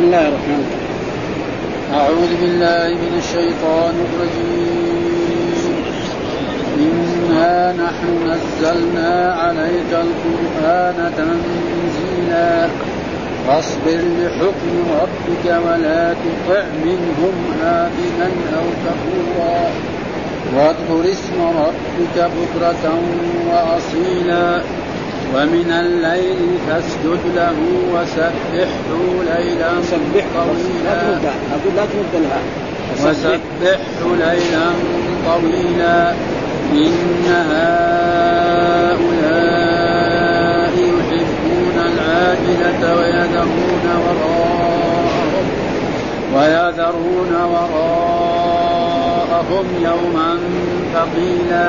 بسم الله الرحمن الرحيم. أعوذ بالله من الشيطان الرجيم. إنا نحن نزلنا عليك القرآن تنزيلا. فاصبر لحكم ربك ولا تطع منهم آثما أو كفورا. واذكر اسم ربك بكرة وأصيلا. ومن الليل فاسجد له وسبحه ليلا سبحه طويلا. أقول لا تمد الهاء وسبحه ليلا طويلا. إن هؤلاء يحبون العاجلة ويذرون وراءهم ويذرون وراءهم يوما ثقيلا.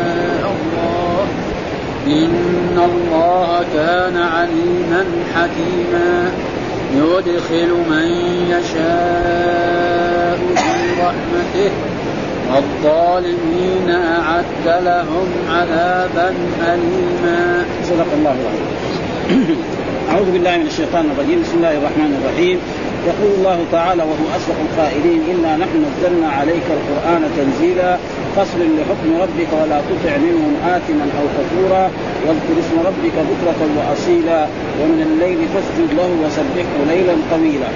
إن الله كان عليما حكيما يدخل من يشاء في رحمته والظالمين أعد لهم عذابا أليما. صدق الله العظيم. أعوذ بالله من الشيطان الرجيم. بسم الله الرحمن الرحيم. يقول الله تعالى وهو أصدق القائلين إنا نحن نزلنا عليك القرآن تنزيلا فاصبر لحكم ربك ولا تطع منهم آثما أو كفورا واذكر اسم ربك بكرة وأصيلا ومن الليل فاسجد له وسبحه ليلا طويلا.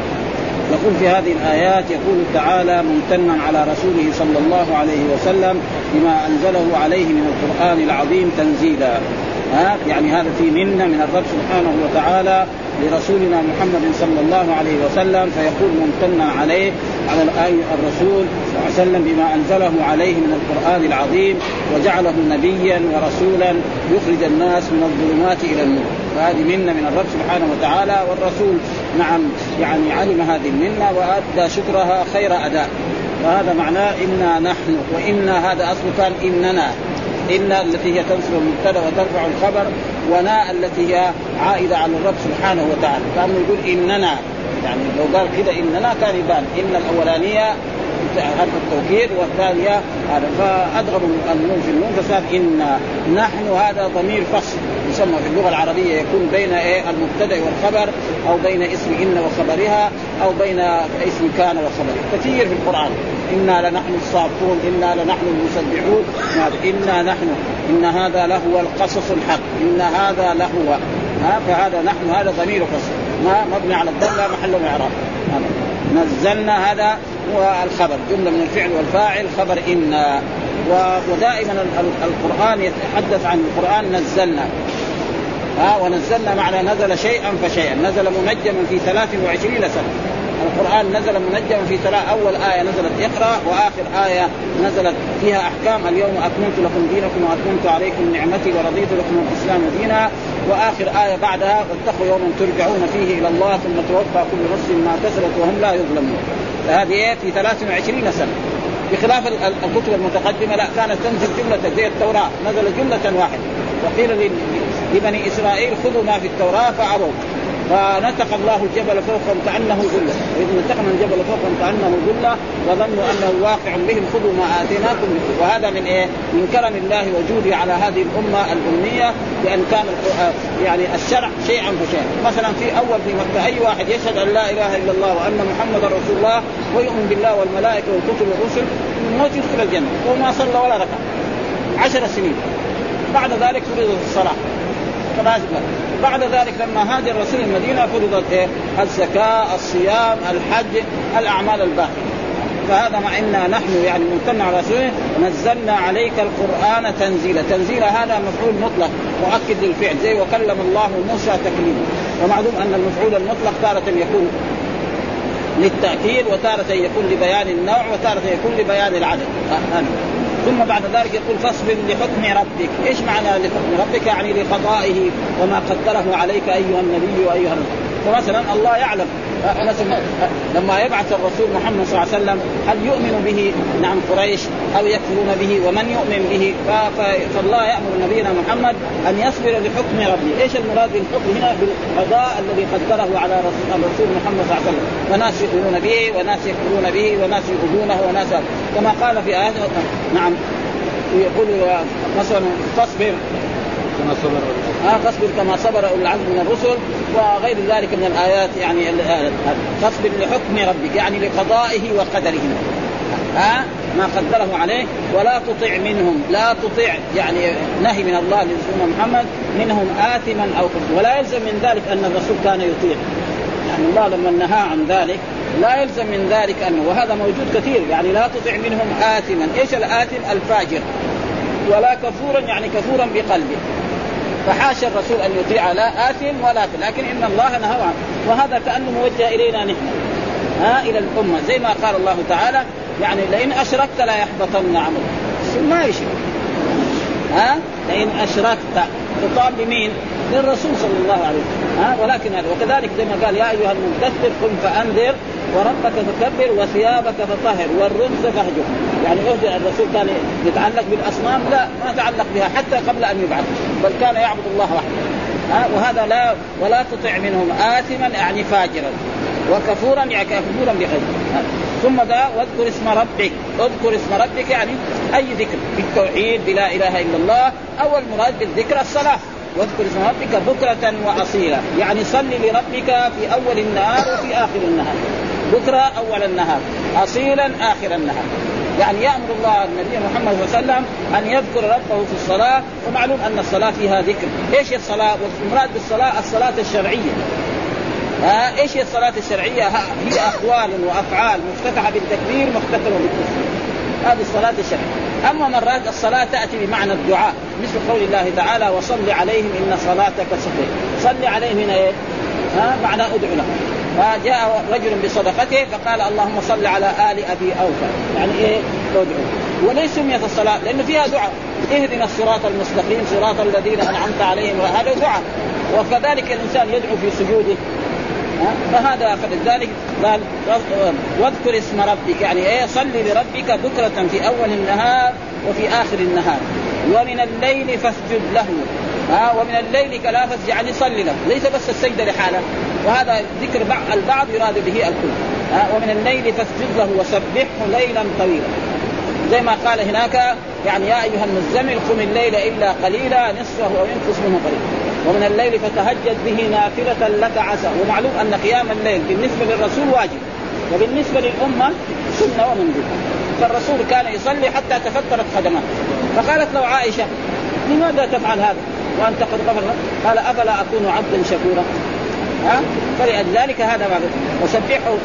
يقول في هذه الآيات يقول تعالى ممتنا على رسوله صلى الله عليه وسلم بما أنزله عليه من القرآن العظيم تنزيلا. ها؟ يعني هذا في منة من الرب سبحانه وتعالى لرسولنا محمد صلى الله عليه وسلم فيقول ممتنا عليه على الرسول صلى الله عليه وسلم بما أنزله عليه من القرآن العظيم وجعله نبيا ورسولا يخرج الناس من الظلمات إلى النور. فهذه منة من الرب سبحانه وتعالى والرسول. نعم يعني علم هذه المنة وأدى شكرها خير أداء. وهذا معناه إنا نحن وإنا هذا اصله كان إننا. إن التي هي تنصب المبتدأ وترفع الخبر وناء التي هي عائدة على الرب سبحانه وتعالى. كان يقول إننا. يعني لو قال كذا إننا كان يبان إن الأولانية حرف التوكيد والثانية هذا. فأدغموا النون في النون فصار إن نحن هذا ضمير فصل يسمى في اللغة العربية يكون بين إيه؟ المبتدأ والخبر أو بين اسم إن وخبرها أو بين اسم كان وخبره كثير في القرآن. إنا لنحن الصافون إنا لنحن المسبحون إنا نحن إن هذا لهو القصص الحق إن هذا لهو. فهذا نحن هذا ضمير فصل. ما مبني على الضم لا محل من إعراب. نزلنا هذا هو الخبر جملة من الفعل والفاعل خبر إنا. ودائما القرآن يتحدث عن القرآن نزلنا. ها ونزلنا معنى نزل شيئا فشيئا. نزل منجما في 23 سنة. القرآن نزل منجما في ثلاث أول آية نزلت اقرأ وآخر آية نزلت فيها أحكام. اليوم أكملت لكم دينكم وأتممت عليكم نعمتي ورضيت لكم الإسلام دينا. وآخر آية بعدها واتقوا يوما ترجعون فيه إلى الله ثم توفى كل نفس ما كسبت وهم لا يظلمون. فهذه إية في 23 سنة. بخلاف الكتب المتقدمة لا كانت تنزل جملة زي التوراة. نزل جملة واحدة. وقيل لبني إسرائيل خذوا ما في التوراة فأبوا فنتق الله الجبل فوقهم كأنه ذله واذ نتقنا الجبل فوقهم كأنه ذله وظنوا أنه واقع بهم خذوا ما آتيناكم. وهذا من إيه؟ من كرم الله وجوده على هذه الأمة الأمية بأن كان يعني الشرع شيئا فشيئا. مثلا في أول في مكة أي واحد يشهد أن لا إله إلا الله وأن محمدا رسول الله ويؤمن بالله والملائكة والكتب والرسل موت يدخل الجنة. وما صلى ولا ركع. عشر سنين. بعد ذلك فرضت الصلاة. بعد ذلك لما هاجر الرسول المدينة فرضت إيه؟ الزكاة، الصيام، الحج، الأعمال الباقية. فهذا مع إنا نحن يعني ممتن على رسوله نزلنا عليك القرآن تنزيلا، تنزيلا هذا مفعول مطلق مؤكد للفعل زي وكلم الله موسى تكليما، ومعلوم أن المفعول المطلق تارة يكون للتأكيد وتارة يكون لبيان النوع وتارة يكون لبيان العدد. ثم بعد ذلك يقول فاصبر لحكم ربك، إيش معنى لحكم ربك؟ يعني لقضائه وما قدره عليك أيها النبي وأيها الرسول، فمثلا الله يعلم. مثلا لما يبعث الرسول محمد صلى الله عليه وسلم هل يؤمن به؟ نعم قريش. أو يكفرون به؟ ومن يؤمن به؟ فالله يأمر نبينا محمد أن يصبر لحكم ربه، إيش المراد بالحكم هنا؟ بالقضاء الذي قدره على الرسول محمد صلى الله عليه وسلم، وناس يؤمنون به وناس يكفرون به وناس يؤذونه وناس كما قال في آيات نعم. يقول مثلا فاصبر. كما صبر فاصبر كما صبر أولي العزم من الرسل. وغير ذلك من الآيات يعني فاصبر لحكم ربك يعني لقضائه وقدره. ها؟ ما قدره عليه. ولا تطع منهم لا تطع يعني نهي من الله لرسول محمد منهم آثما أو كفر ولا يلزم من ذلك أن الرسول كان يطيع. يعني الله لما نهى عن ذلك لا يلزم من ذلك أنه وهذا موجود كثير. يعني لا تطع منهم آثما إيش الآثم الفاجر. ولا كفورا يعني كفورا بقلبه. فحاشا الرسول أن يطيع لا آثم ولا لكن إن الله نهى عنه وهذا كأنه موجه إلينا نحن ها إلى الأمة زي ما قال الله تعالى يعني لئن أشركت لا يحبطن عملك. ما يشرك؟ ها؟ لئن أشركت خطاب لمين؟ للرسول صلى الله عليه وسلم. ها؟ ولكن هذا. وكذلك زي ما قال يا أيها المدثر قم فأنذر وربك فكبر وثيابك فطهر والرمز فاهجر. يعني اهجر الرسول كان يتعلق بالأصنام؟ لا ما تعلق بها حتى قبل أن يبعث بل كان يعبد الله وحده. ها؟ وهذا لا ولا تطع منهم آثما يعني فاجرا وكفورا يعني كفورا بغير ثم ذا واذكر اسم ربك. اذكر اسم ربك يعني أي ذكر. بالتوحيد بلا إله إلا الله أو المراد بالذكر الصلاة. واذكر اسم ربك بكرة وأصيلا. يعني صل لربك في أول النهار وفي آخر النهار. بكرة أول النهار أصيلا آخر النهار. يعني يأمر الله النبي محمد صلى الله عليه وسلم أن يذكر ربه في الصلاة ومعلوم أن الصلاة فيها ذكر. إيش الصلاة؟ والمراد بالصلاة الصلاة الشرعية. ها إيش هي الصلاة الشرعية؟ هي أقوال وأفعال مفتتحة بالتكبير مختتمة بالتسليم. هذه الصلاة الشرعية. أما مرات الصلاة تأتي بمعنى الدعاء مثل قول الله تعالى وصل عليهم إن صلاتك سكر. صل عليهم هنا إيه؟ ها معنى ادعو لهم. فجاء رجل بصدقته فقال اللهم صل على آل أبي أوفى يعني إيه ادعو وليش سميت الصلاة؟ لأنه فيها دعاء اهدنا الصراط المستقيم صراط الذين أنعمت عليهم وهذا دعاء وكذلك الإنسان يدعو في سجوده فهذا فلذلك قال واذكر اسم ربك يعني إيه صل لربك بكرة في أول النهار وفي آخر النهار. ومن الليل فاسجد له. ها ومن الليل كلا فاسجد يعني صل له. ليس بس السجدة لحاله. وهذا ذكر البعض يراد به الكل. ها ومن الليل فاسجد له وسبحه ليلا طويلا. زي ما قال هناك يعني يا أيها المزمل قم الليل إلا قليلا نصفه أو ينقص منه قليلا. ومن الليل فتهجد به نافلة لك عسى. ومعلوم أن قيام الليل بالنسبة للرسول واجب وبالنسبة للأمة سنة ومندوب فالرسول كان يصلي حتى تفترت قدماه فقالت له عائشة لماذا تفعل هذا؟ وأنت قد غفر قال أفلا أكون عبدا شكورا؟ ها؟ فلذلك هذا ما وسبحه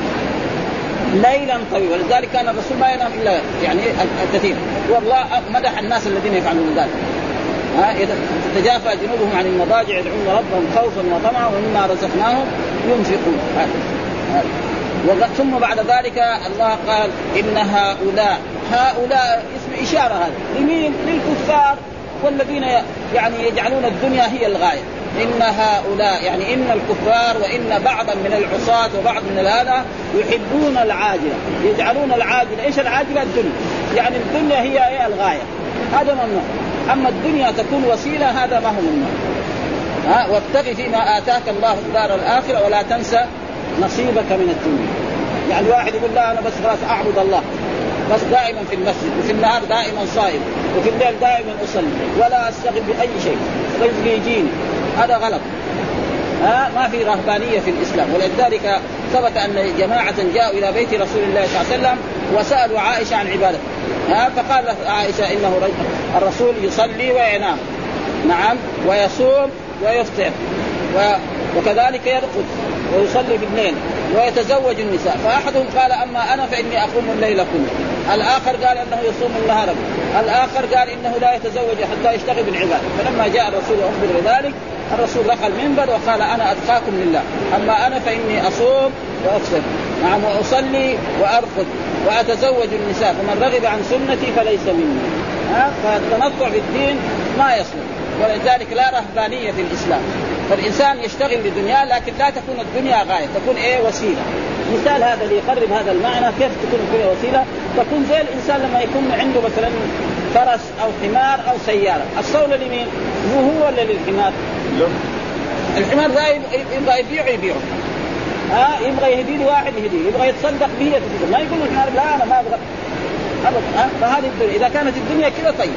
ليلا طويلا. ولذلك كان الرسول ما ينام إلا يعني الكثير. والله مدح الناس الذين يفعلون ذلك. ها تتجافى جنوبهم عن المضاجع يدعون ربهم خوفا وطمعا ومما رزقناهم ينفقون. ثم بعد ذلك الله قال إن هؤلاء هؤلاء اسم إشارة هذا لمين؟ للكفار والذين يعني يجعلون الدنيا هي الغاية. إن هؤلاء يعني إن الكفار وإن بعضا من العصاة وبعض من هذا يحبون العاجلة. يجعلون العاجلة إيش العاجلة؟ الدنيا. يعني الدنيا هي الغاية. هذا ممنوع. أما الدنيا تكون وسيلة هذا ما هو ممنوع ها وابتغ فيما آتاك الله الدار الآخرة ولا تنسى نصيبك من الدنيا. يعني واحد يقول لا أنا بس خلاص أعبد الله. بس دائما في المسجد وفي النهار دائما صائم وفي الليل دائما أصلي ولا أستغل بأي شيء. رزقي يجيني هذا غلط. ها ما في رهبانية في الإسلام. ولذلك ثبت أن جماعة جاءوا إلى بيت رسول الله صلى الله عليه وسلم وسألوا عائشة عن عبادته. ها فقال عائشة إنه الرسول يصلي وينام. نعم ويصوم ويفطر. و... وكذلك يرقد ويصلي بالليل ويتزوج النساء. فأحدهم قال أما أنا فإني أقوم الليل كله. الآخر قال إنه يصوم النهار الآخر قال إنه لا يتزوج حتى يشتغل بالعباده فلما جاء الرسول واخبر بذلك الرسول رقى المنبر وقال أنا أتقاكم لله. أما أنا فإني أصوم وأفطر. نعم وأصلي وأرقد. وأتزوج النساء فمن رغب عن سنتي فليس مني. ها؟ فالتنطع في الدين ما يصلح. ولذلك لا رهبانية في الإسلام. فالإنسان يشتغل لدنياه لكن لا تكون الدنيا غاية تكون إيه؟ وسيلة. مثال هذا اللي يقرب هذا المعنى كيف تكون الدنيا وسيلة؟ تكون زي الإنسان لما يكون عنده مثلا فرس أو حمار أو سيارة. الصوله لمين؟ مو هو ولا للحمار؟ الحمار ذا يبغى يبيعه يبيعه. ها آه يبغى يهدي واحد يهديه يبغى يتصدق به ما يقول الحمار لا أنا ما أبغى. ابدا ها فهذه الدنيا. إذا كانت الدنيا كذا طيب.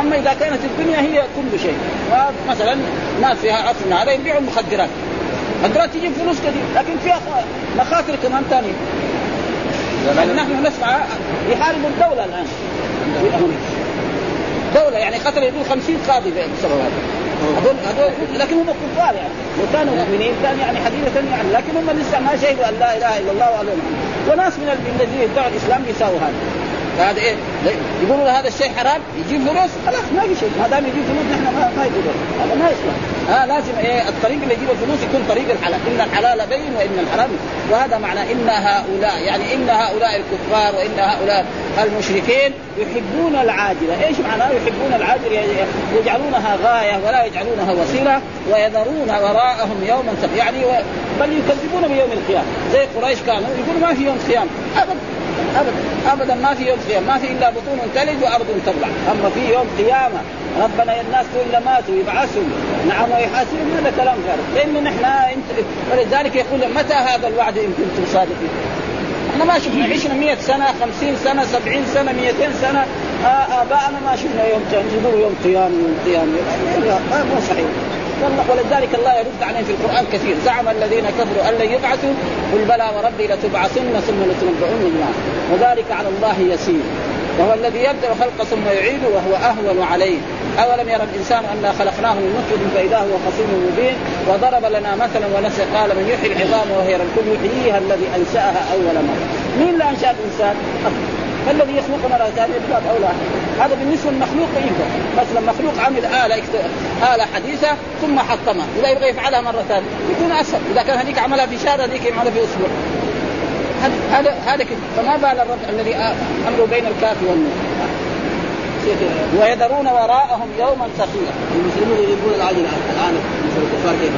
أما إذا كانت الدنيا هي كل شيء. مثلا ناس في عصرنا هذا يبيعوا مخدرات مخدرات تجيب فلوس كثير لكن فيها مخاطر كمان ثانية يعني نحن نسمع يحاربوا الدولة الآن. أمريكا دولة يعني قتل يقول 50 قاضي بسبب هذا. هذول هذول لكن هم كفار يعني. لو كانوا مؤمنين. كان يعني حديثة يعني. لكن هم لسه ما شهدوا أن لا إله إلا الله وعلى وناس من الذين يدعوا الإسلام يساووا هذا. فهذا إيه؟ يقولوا هذا الشيء حرام يجيب فلوس خلاص ما في شيء. ما دام يجيب فلوس نحن ما, ما يقولوا هذا ما يصلح. ها لازم إيه؟ الطريق اللي يجيب الفلوس يكون طريق الحلال. إن الحلال بين وإن الحرام. وهذا معنى إن هؤلاء يعني إن هؤلاء الكفار وإن هؤلاء المشركين يحبون العاجلة، إيش معناه يحبون العاجلة؟ يعني يجعلونها غاية ولا يجعلونها وسيلة ويذرون وراءهم يوما يعني بل يكذبون بيوم القيامة، زي قريش كانوا يقولوا ما في يوم قيامة، ابدا ابدا ابدا ما في يوم قيامه ما في إلا بطون تلد وأرض تبلع أما في يوم قيامة ربنا الناس كل ماتوا يبعثوا. نعم ويحاسبهم هذا كلام فارغ لأن نحن ولذلك يقول متى هذا الوعد إن كنتم صادقين؟ إحنا ما شفنا عشنا 100 سنة 50 سنة 70 سنة 200 سنة. آه آباءنا ما شفنا يوم يقولوا يوم قيام يوم قيام ما مو صحيح. ولذلك الله يرد عليهم في القرآن كثير. زعم الذين كفروا أن لن يبعثوا قل بلى وربي لتبعثن ثم لتنبؤن بما وذلك على الله يسير. وهو الذي يبدأ الخلق ثم يعيده وهو أهون عليه. أولم يرى الإنسان انا خلقناه من نطفة فإذا هو خصيم مبين؟ وضرب لنا مثلا ونسى قال من يحيي العظام وهي الكل يحييها الذي أنشأها أول مرة. مين اللي أنشأ الإنسان؟ فالذي يخلق مرة ثانية بباب أولى هذا بالنسبة للمخلوق ينفع مثلا مخلوق عمل آلة آلة حديثة ثم حطمها. إذا يبغى يفعلها مرة ثانية. يكون أسهل. إذا كان هذيك عملها في شهر هذيك يعملها في أسبوع هذا هذا كده. فما بال الرب الذي امره بين الكاف والنون ويذرون وراءهم يوما ثقيلا المسلمون يحبون العاجل الآن. الكفار كيف؟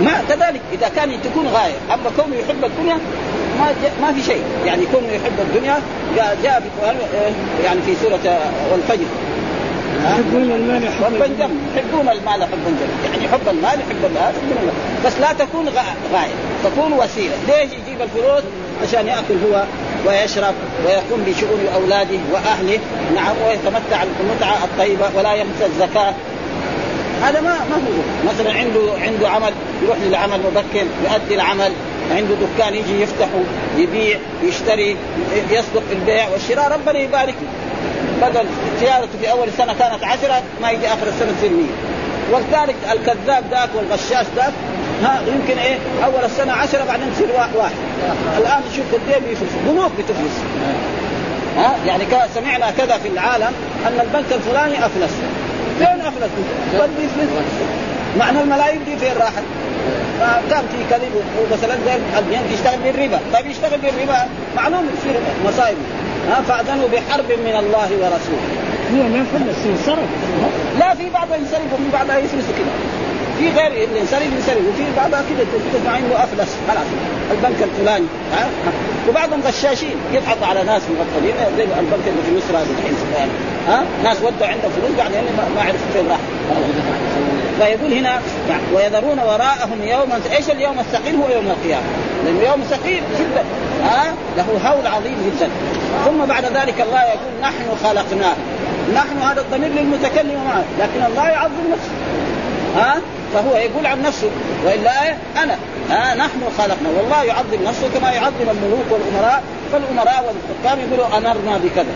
ما كذلك إذا كان تكون غاية. أما كونه يحب الدنيا ما ما في شيء. يعني كونه يحب الدنيا جاء, في القرآن يعني في سورة والفجر. يحبون المال حبا جما يحبون المال حبا جما يعني حب المال يحب المال بس لا تكون غايه تكون وسيلة. ليش يجيب الفلوس؟ عشان يأكل هو ويشرب ويقوم بشؤون أولاده وأهله. نعم ويتمتع المتعة الطيبة ولا ينسى الزكاة. هذا ما ما هو. مثلا عنده عنده عمل يروح للعمل مبكر يؤدي العمل. عنده دكان يجي يفتحه يبيع يشتري يصدق البيع والشراء ربنا يبارك له. بدل تجارته في أول السنة كانت عشرة ما يجي آخر السنة تصير 100 والثالث الكذاب ذاك والغشاش ذاك ها يمكن إيه أول السنة عشرة بعدين تصير واحد. الآن شوف قد إيه بيفلس بنوك بتفلس ها يعني سمعنا كذا في العالم أن البنك الفلاني أفلس. فين أفلس؟ قد بيفلس معنى الملايين دي فين راحت؟ فكان في كذب ومثلا البنك يشتغل بالربا، طيب يشتغل بالربا معلوم يصير مصايب ها فأذنوا بحرب من الله ورسوله. هو ما فلس انصرف لا في بعضها ينصرف وفي بعضها يفلسوا كده. في غير اللي ينسرق ينسرق وفي بعضها كده تسمع انه افلس خلاص. البنك الفلاني ها؟ وبعضهم غشاشين. يضحكوا على ناس مغفلين زي البنك اللي في مصر هذا الحين يعني ها؟ ناس ودوا عندهم فلوس بعدين ما عرفوا فين راح فيقول هنا ويذرون وراءهم يوما إيش اليوم الثقيل هو يوم القيامة. لأنه يوم ثقيل جدا. ها؟ له هول عظيم جدا. ثم بعد ذلك الله يقول نحن خلقناه. نحن هذا الضمير للمتكلم معه. لكن الله يعظم نفسه. ها؟ فهو يقول عن نفسه. وإلا؟ أنا. ها؟ نحن خلقنا. والله يعظم نفسه كما يعظم الملوك والأمراء. فالأمراء والحكام يقولوا أمرنا بكذا.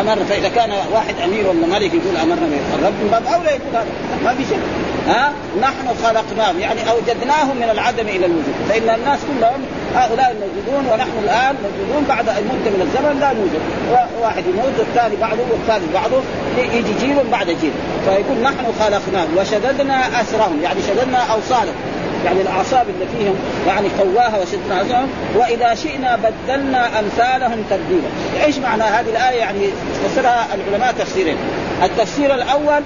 أمر فإذا كان واحد أمير ولا ملك يقول أمرنا الرب من باب أولى يقول هذا ما في شيء ها؟ نحن خلقناهم يعني أوجدناهم من العدم إلى الوجود. فإن الناس كلهم هؤلاء الموجودون ونحن الآن موجودون بعد مده من الزمن لا نوجد. واحد يموت والثاني بعده والثالث بعده يجي جيل بعد جيل. فيقول نحن خلقناهم وشددنا أسرهم يعني شددنا أوصالهم. يعني الأعصاب اللي فيهم يعني قواها وشدنا اسرهم وإذا شئنا بدلنا أمثالهم تبديلا. إيش معنى هذه الآية؟ يعني فسرها العلماء تفسيرين. التفسير الأول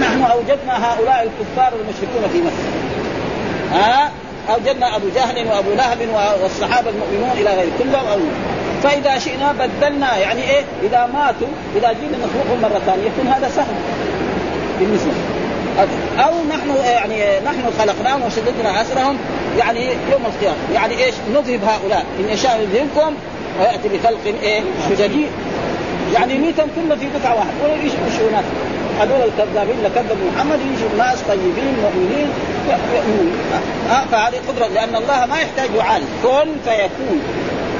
نحن أوجدنا هؤلاء الكفار المشركون في مكه ها؟ أوجدنا أبو جهل وأبو لهب والصحابة المؤمنون إلى غير كلهم. أو فإذا شئنا بدلنا يعني إيه؟ إذا ماتوا إذا جينا نخلقهم مرة ثانية يكون هذا سهل بالنسبة أو نحن يعني نحن خلقناهم وشددنا اسرهم يعني يوم القيامة. يعني إيش؟ نذهب هؤلاء. إن يشاء يذهبكم ويأتي بخلق إيه؟ جديد. يعني ميتهم كلهم في دفعه واحدة. ولا ناس هذول الكذابين اللي كذبوا محمد يجوا ناس طيبين مؤمنين يؤمنون. فهذه قدرة لأن الله ما يحتاج يعالج كن فيكون.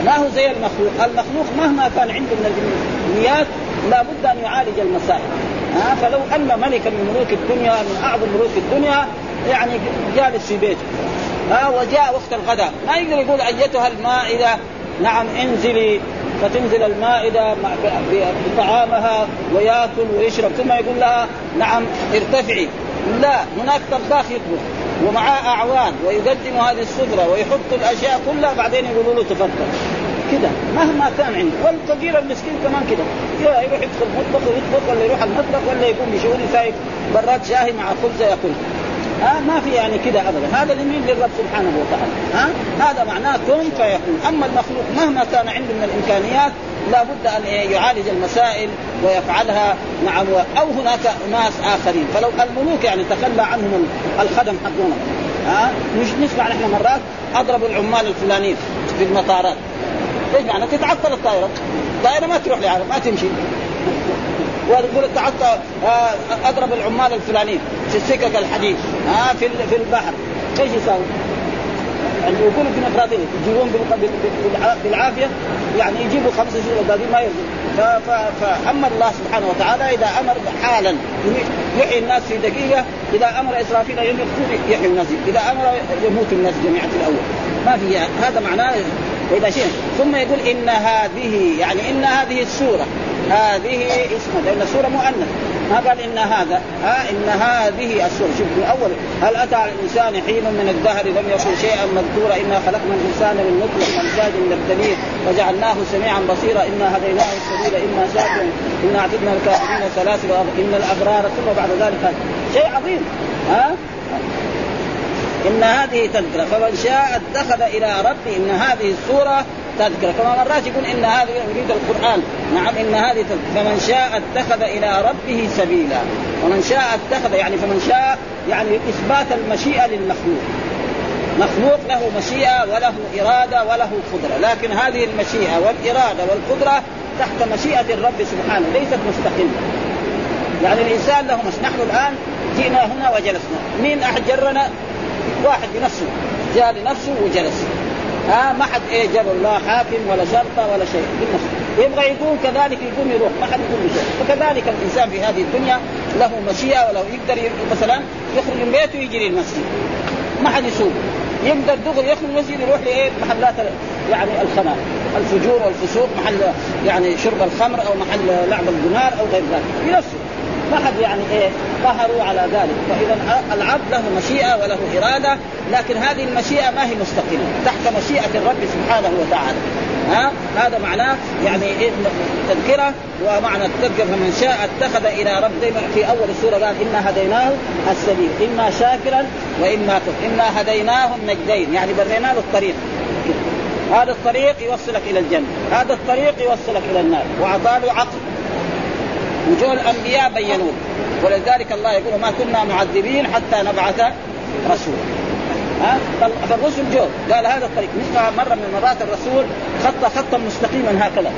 ما هو زي المخلوق، المخلوق مهما كان عنده من الامنيات لابد أن يعالج المسائل. ها فلو أن ملكا من ملوك الدنيا من أعظم ملوك الدنيا يعني جالس في بيته. ها وجاء وقت الغداء. ما يقدر يقول أيتها المائدة؟ نعم انزلي. فتنزل المائدة بطعامها ويأكل ويشرب. ثم يقول لها نعم ارتفعي. لا هناك طباخ يطبخ ومعاه أعوان ويقدم هذه السفرة ويحط الأشياء كلها بعدين يقولوا له تفضل. كده مهما كان عنده. والفقير المسكين كمان كده. يروح يدخل المطبخ ويطبخ ولا يروح المطبخ ولا يقوم بشؤون سايق براد شاهي مع خبز ياكل. ها؟ ما في يعني كده ابدا. هذا اليمين للرب سبحانه وتعالى. ها؟ هذا معناه كن فيكون. أما المخلوق مهما كان عنده من الإمكانيات لابد أن يعالج المسائل ويفعلها نعم أو هناك ناس آخرين. فلو الملوك يعني تخلى عنهم الخدم حقهم. ها؟ مش نسمع نحن مرات اضربوا العمال الفلانيين في المطارات. إيش معنى تتعطل الطائرة. الطائرة ما تروح لعالم ما تمشي. ويقول تعطى آه، أضرب العمال الفلانيين. في السكك الحديد آه في في البحر. إيش يساوي؟ يعني يقولوا ديمقراطيه يجيبون بالعافية يعني يجيبوا خمسة شهور الباقي ما يرضوا فاما الله سبحانه وتعالى إذا أمر حالا يحيي الناس في دقيقة إذا أمر إسرافيل ان يحيي الناس. إذا أمر يموت الناس جميعا في الأول. ما في هذا معناه واذا شيء ثم يقول إن هذه يعني إن هذه السورة هذه اسمها لأن السورة مؤنث ما قال إن هذا؟ ها إن هذه السورة. شوف من أول هل أتى على الإنسان حين من الدهر لم يكن شيئا مذكورا؟ إنا خلقنا الإنسان من نطفة امزاج نبتليه وجعلناه سميعا بصيرا. إنا هديناه السبيل. اما شاكرا إنا اعتدنا الكافرين سلاسل إن الأبرار ثم بعد ذلك شيء عظيم. ها؟ إن هذه تذكرة. فمن شاء اتخذ إلى ربه إن هذه السورة تذكرة. كما مرات يقول إن هذه يريد القرآن. نعم إن هذه فمن شاء اتخذ إلى ربه سبيلا. ومن شاء اتخذ يعني فمن شاء يعني إثبات المشيئة للمخلوق. مخلوق له مشيئة وله إرادة وله قدرة. لكن هذه المشيئة والإرادة والقدرة تحت مشيئة الرب سبحانه. ليست مستقلة. يعني الإنسان له مش نحن الآن جئنا هنا وجلسنا. مين احد جرنا واحد بنفسه جاء لنفسه وجلس. ها ما حد إيه جبر لا حاكم ولا شرطة ولا شيء بالنفس يبغى يقوم كذلك يقوم يروح ما حد يقول له شيء فكذلك الإنسان في هذه الدنيا له مشيئة ولو يقدر مثلا يخرج من بيته ويجي للمسجد. ما حد يسوق. يقدر دغري يخرج من المسجد يروح لإيه؟ محلات يعني الخمار الفجور والفسوق محل يعني شرب الخمر أو محل لعب القمار أو غير ذلك. بنفسه. ما حد يعني إيه؟ قهروا على ذلك. فإذا العبد له مشيئة وله إرادة لكن هذه المشيئة ما هي مستقلة. تحت مشيئة الرب سبحانه وتعالى. ها؟ هذا معناه يعني إيه؟ تذكرة ومعنى التذكرة فمن شاء اتخذ إلى رب في أول السوره قال إنا هديناه السبيل إما شاكرا وإما كفر. إنا هديناه النجدين يعني برينا له الطريق. هذا الطريق يوصلك إلى الجنة. هذا الطريق يوصلك إلى النار. وأعطاه عقل. وجوه الأنبياء بينوه. ولذلك الله يقول ما كنا معذبين حتى نبعث رسولا. ها؟ فالرسل جو قال هذا الطريق. مثل مرة من المرات الرسول خط خطا مستقيما هكذا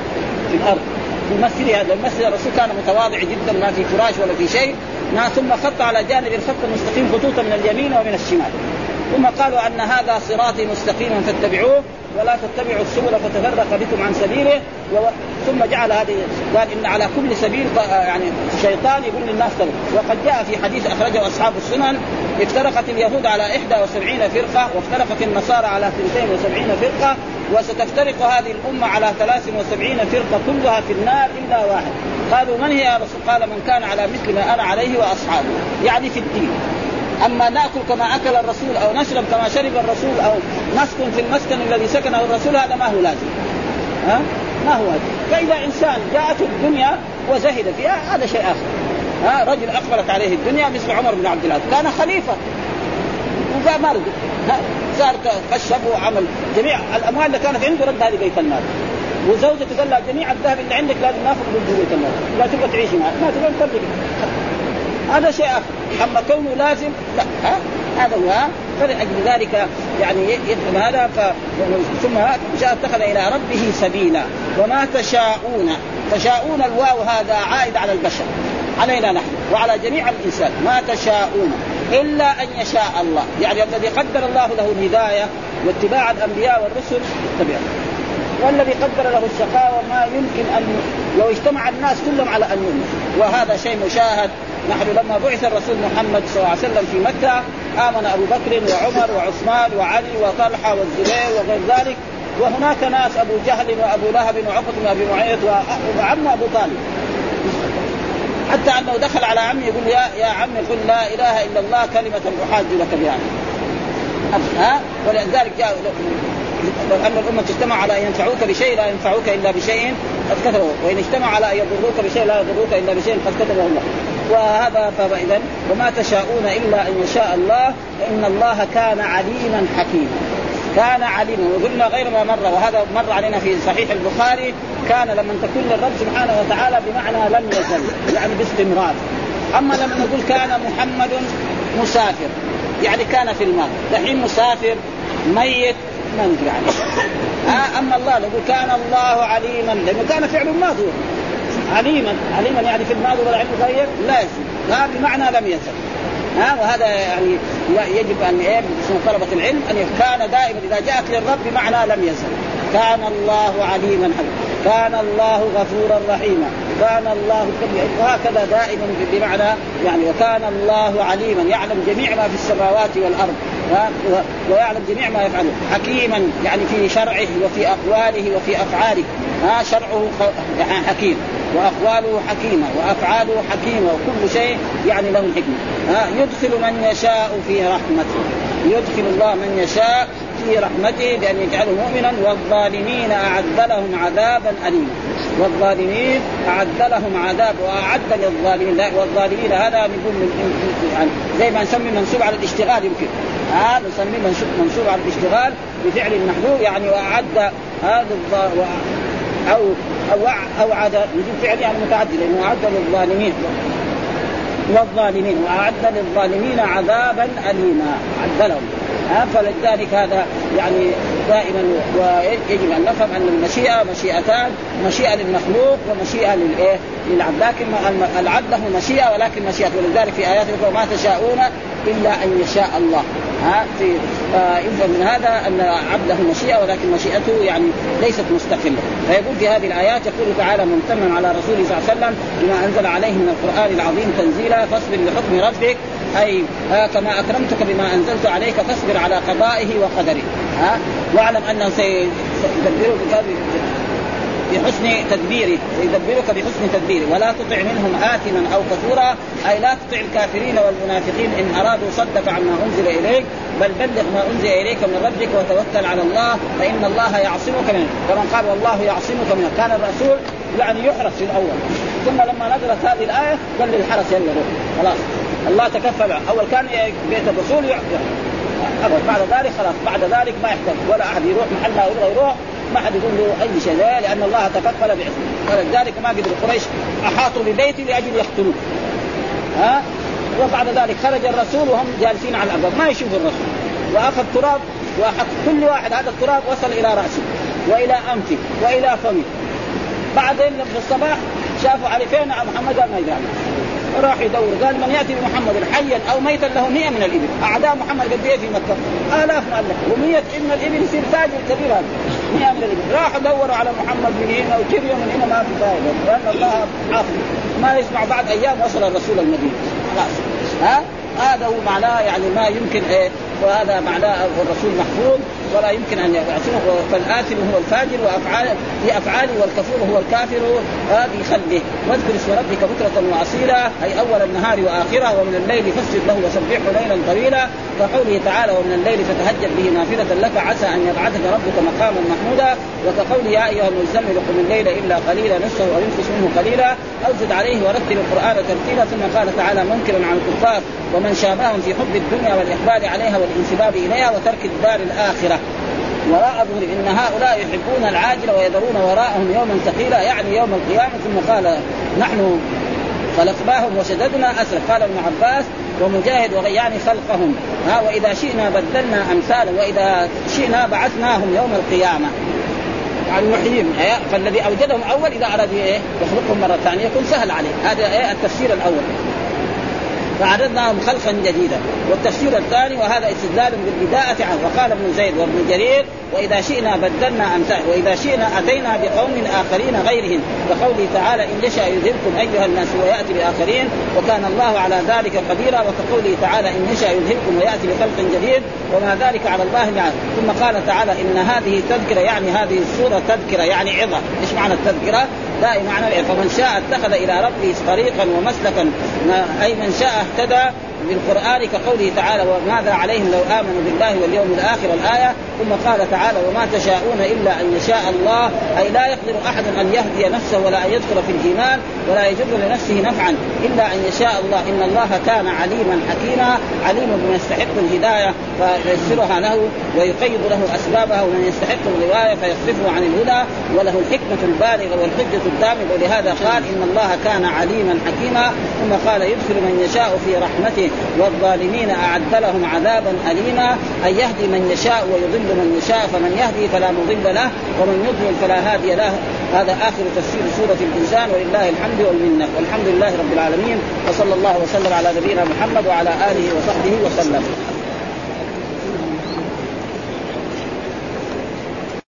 في الأرض. في المسجد هذا. المسجد الرسول كان متواضع جدا ما في فراش ولا في شيء. ثم خط على جانب الخط المستقيم خطوطا من اليمين ومن الشمال. ثم قالوا أن هذا صراطي مستقيما فاتبعوه ولا تتبعوا السبل فتفرق بكم عن سبيله. ثم جعل هذه قال إن على كل سبيل يعني شيطان يقول للناس تبع وقد جاء في حديث أخرجه أصحاب السنن افترقت اليهود على 71 فرقة وافترقت النصارى على 72 فرقة وستفترق هذه الأمة على 73 فرقة كلها في النار إلا واحد. قالوا من هي يا رسول قال من كان على مثل ما أنا عليه وأصحابه. يعني في الدين. أما نأكل كما أكل الرسول أو نشرب كما شرب الرسول أو نسكن في المسكن الذي سكنه الرسول هذا ما هو لازم. ها؟ ما هو هذا فإذا إنسان جاءته الدنيا وزهد فيها هذا شيء آخر. ها؟ رجل اقبلت عليه الدنيا مثل عمر بن عبد العزيز. كان خليفة. وجاء ما صار كشف وعمل. جميع الأموال اللي كانت عنده رد هذه بيت المال. وزوجته قال لها جميع الذهب اللي عندك لازم ناخذ من بيت المال. لا تبغى تعيشي معه. ما تبغى تطلق هذا شيء آخر. أما كونه لازم لا ها؟ هذا هو فلأجل ذلك يعني يدخل هذا ف... ثم جاء اتخذ إلى ربه سبيلا. وما تشاءون تشاءون الواو هذا عائد على البشر. علينا نحن وعلى جميع الإنسان. ما تشاءون إلا أن يشاء الله. يعني الذي قدر الله له الهداية واتباع الأنبياء والرسل اتبعه. والذي قدر له الشقاوه ما يمكن ان لو اجتمع الناس كلهم على أن يؤمنوا. وهذا شيء مشاهد نحن لما بعث الرسول محمد صلى الله عليه وسلم في مكة آمن أبو بكر وعمر وعثمان وعلي وطلحة والزبير وغير ذلك وهناك ناس أبو جهل وأبو لهب وعقبة بن ابي معيط وعم أبو طالب. حتى أنه دخل على عمي يقول يا يا عمي قل لا إله إلا الله كلمة أحاج لك بها. ها؟ ولذلك جاء لو ان الأمة تجتمع على أن ينفعوك بشيء لا ينفعوك إلا بشيء قد كتبه. وإن اجتمع على أن يضروك بشيء لا يضروك إلا بشيء قد كتبه الله. وهذا فاذا وما تشاءون إلا أن يشاء الله إن الله كان عليما حكيما. كان عليما. وقلنا غير ما مر. وهذا مر علينا في صحيح البخاري. كان لما تكون للرب سبحانه وتعالى بمعنى لم يزل يعني باستمرار. أما لما نقول كان محمد مسافر يعني كان في الماضي دحين مسافر ميت ما ندري عنه. آه أما الله نقول كان الله عليما. لأنه كان فعل ماضي. عليما عليما يعني في الماضي ولا علم غير لا يزل ها بمعنى لم يزل. ها وهذا يعني يجب أن إيه طلبة العلم أن كان دائما إذا جاءت للرب بمعنى لم يزل. كان الله عليما حكيما كان الله غفورا رحيما. كان الله وهكذا دائما بمعنى يعني وكان الله عليما. يعلم جميع ما في السماوات والأرض. ويعلم جميع ما يفعله. حكيما يعني في شرعه وفي أقواله وفي أفعاله. ها شرعه يعني حكيم. وأقواله حكيمة وأفعاله حكيمة وكل شيء يعني له الحكمه ها يدخل من يشاء في رحمته. يدخل الله من يشاء في رحمته بأن يجعله مؤمنا والظالمين أعد لهم عذابا أليما. والظالمين أعد لهم عذاب وأعد للظالمين. والظالمين هذا نقول من يعني زي ما نسمي منسوب على الاشتغال يمكن. هذا نسميه منسوب على الاشتغال بفعل محذوف يعني وأعد هذا أو أو اوعد يجيب فعل يعني متعدد لأنه أعد للظالمين. والظالمين وأعد للظالمين عذابا اليما. اعد لهم فلذلك هذا يعني دائما ويجب أن نفهم أن المشيئة مشيئتان مشيئة للمخلوق ومشيئة للإيه؟ للعبد. لكن العبد له مشيئة ولكن مشيئه ولذلك في آيات أخرى ما تشاءون إلا أن يشاء الله. ها في يفهم من هذا أن عبده مشيئة ولكن مشيئته يعني ليست مستقلة. فيقول في هذه الآيات يقول تعالى ممتنا على رسوله صلى الله عليه وسلم بما أنزل عليه من القرآن العظيم تنزيلا فاصبر لحكم ربك. أي ها كما أكرمتك بما أنزلت عليك فاصبر على قضائه وقدره. ها؟ واعلم أنه سيدبرك بحسن تدبيره ويدبرك بحسن تدبيره ولا تطع منهم آثما أو كفورا. أي لا تطع الكافرين والمنافقين إن أرادوا صدك عما أنزل إليك. بل بلغ ما أنزل إليك من ربك وتوكل على الله. فإن الله يعصمك منه. كما قال والله يعصمك منه. كان الرسول يعني يحرس في الأول. ثم لما نزلت هذه الآية قال للحرس يلا روح خلاص. الله تكفل. أول كان بيت الرسول أبد. بعد ذلك خلاص. بعد ذلك ما يحتاج. ولا أحد يروح. محل ما يبغى يروح. ما حد يقول له أي شيء لأن الله تكفل بعصمه ولذلك ما قدر قريش أحاطوا ببيتي لأجل يقتلوه. ها؟ وبعد ذلك خرج الرسول وهم جالسين على الابواب ما يشوفوا الرسول. وأخذ تراب وحط كل واحد هذا التراب وصل إلى رأسه وإلى أنفه وإلى فمه. بعدين في الصباح شافوا علي فين محمد؟ ما يدري. راح يدور. قال من يأتي بمحمد حيا أو ميتا له 100 من الإبل. أعداء محمد قد إيه في مكة؟ آلاف مؤلف و100 من الإبل يصير تاجر كبير هذا. 100 من الابل راحوا دوروا على محمد من هنا وكريوا من هنا ما في فائدة لأن الله حافظ ما يسمع بعد أيام وصل الرسول المدينة. خلاص. ها؟ هذا هو معناه يعني ما يمكن إيه وهذا معناه الرسول محفوظ. ولا يمكن أن يعصمه فالآثم هو الفاجر وافعال في أفعاله والكفور هو الكافر في خلقه. واذكر اسم ربك بكرة وأصيلا أي أول النهار وآخره ومن الليل فاسجد له وسبحه ليلا طويلا. كقوله تعالى ومن الليل فتهجد به نافلة لك عسى أن يبعثك ربك مقاما محمودا. وكقوله يا أيها المزمل قم الليل إلا قليلا نصفه أو ينقص منه قليلا. أو زد عليه ورتل القرآن ترتيلا ثم قال تعالى منكرا عن الكفار ومن شابههم في حب الدنيا والإقبال عليها والانسباب إليها وترك الدار الآخرة. وراء ظهور إن هؤلاء يحبون العاجل ويذرون وراءهم يوما ثقيلا يعني يوم القيامة. ثم قال نحن خلقناهم وشددنا أسر. قال ابن عباس ومجاهد يعني خلقهم. ها وإذا شئنا بدلنا امثالا وإذا شئنا بعثناهم يوم القيامة. يعني نحييهم فالذي أوجدهم أول إذا أراد إيه يخلقهم مرة ثانية يكون سهل عليه. هذا إيه التفسير الأول. فعددناهم خلقا جديدا. والتفسير الثاني وهذا استدلال بالبداءة عنه وقال ابن زيد وابن جرير وإذا شئنا بدلنا أمثال وإذا شئنا أتينا بقوم آخرين غيرهم. كقوله تعالى إن يشاء يذهبكم أيها الناس ويأتي بآخرين. وكان الله على ذلك قديرا. وكقوله تعالى إن يشاء يذهبكم ويأتي بخلق جديد. وما ذلك على الله يعني ثم قال تعالى إن هذه تذكرة يعني هذه السورة تذكرة يعني عظة. إيش معنى التذكرة؟ لا معنى فمن شاء اتخذ إلى ربه طريقا ومسلكا أي من شاء اهتدى بالقران كقوله تعالى وماذا عليهم لو آمنوا بالله واليوم الآخر الآية ثم قال تعالى وما تشاءون إلا أن يشاء الله أي لا يقدر أحد أن يهدي نفسه ولا أن يدخل في الإيمان ولا يجر لنفسه نفعا إلا أن يشاء الله. إن الله كان عليما حكيما عليم بمن يستحق الهداية فييسرها له ويقيد له أسبابها ومن يستحق الغوايه فيصرفه عن الهدى وله الحكمة البالغة والحجة الدامغة. ولهذا قال إن الله كان عليما حكيما ثم قال يدخل من يشاء في رحمته. والظالمين أعد لهم عذابا اليما. أن يهدي من يشاء ويضل من يشاء. فمن يهدي فلا مضل له ومن يضلل فلا هادي له. هذا آخر تفسير سورة الإنسان. ولله الحمد والمنة. والحمد لله رب العالمين. وصلى الله وسلم على نبينا محمد وعلى آله وصحبه وسلم.